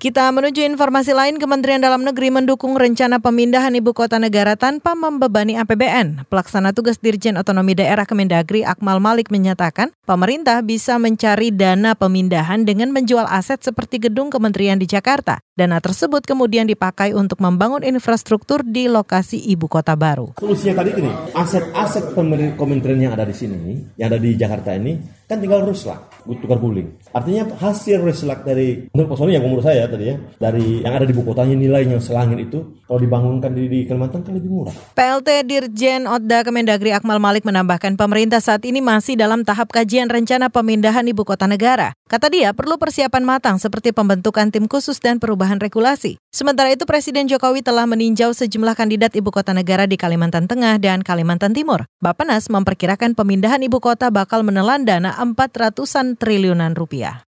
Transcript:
Kita menuju informasi lain, Kementerian Dalam Negeri mendukung rencana pemindahan ibu kota negara tanpa membebani APBN. Pelaksana tugas Dirjen Otonomi Daerah Kemendagri Akmal Malik menyatakan, pemerintah bisa mencari dana pemindahan dengan menjual aset seperti gedung kementerian di Jakarta. Dana tersebut kemudian dipakai untuk membangun infrastruktur di lokasi ibu kota baru. Solusinya tadi ini, aset-aset kementerian yang ada di sini, yang ada di Jakarta ini, kan tinggal ruslak, tukar guling. Artinya hasil ruslak dari, yang menurut saya tadi ya dari yang ada di ibu kotanya nilainya selangit itu kalau dibangunkan di, di Kalimantan kan lebih murah. PLT Dirjen Odda Kemendagri Akmal Malik menambahkan pemerintah saat ini masih dalam tahap kajian rencana pemindahan ibu kota negara. Kata dia perlu persiapan matang seperti pembentukan tim khusus dan perubahan regulasi. Sementara itu Presiden Jokowi telah meninjau sejumlah kandidat ibu kota negara di Kalimantan Tengah dan Kalimantan Timur. Bapenas memperkirakan pemindahan ibu kota bakal menelan dana 400-an triliunan rupiah.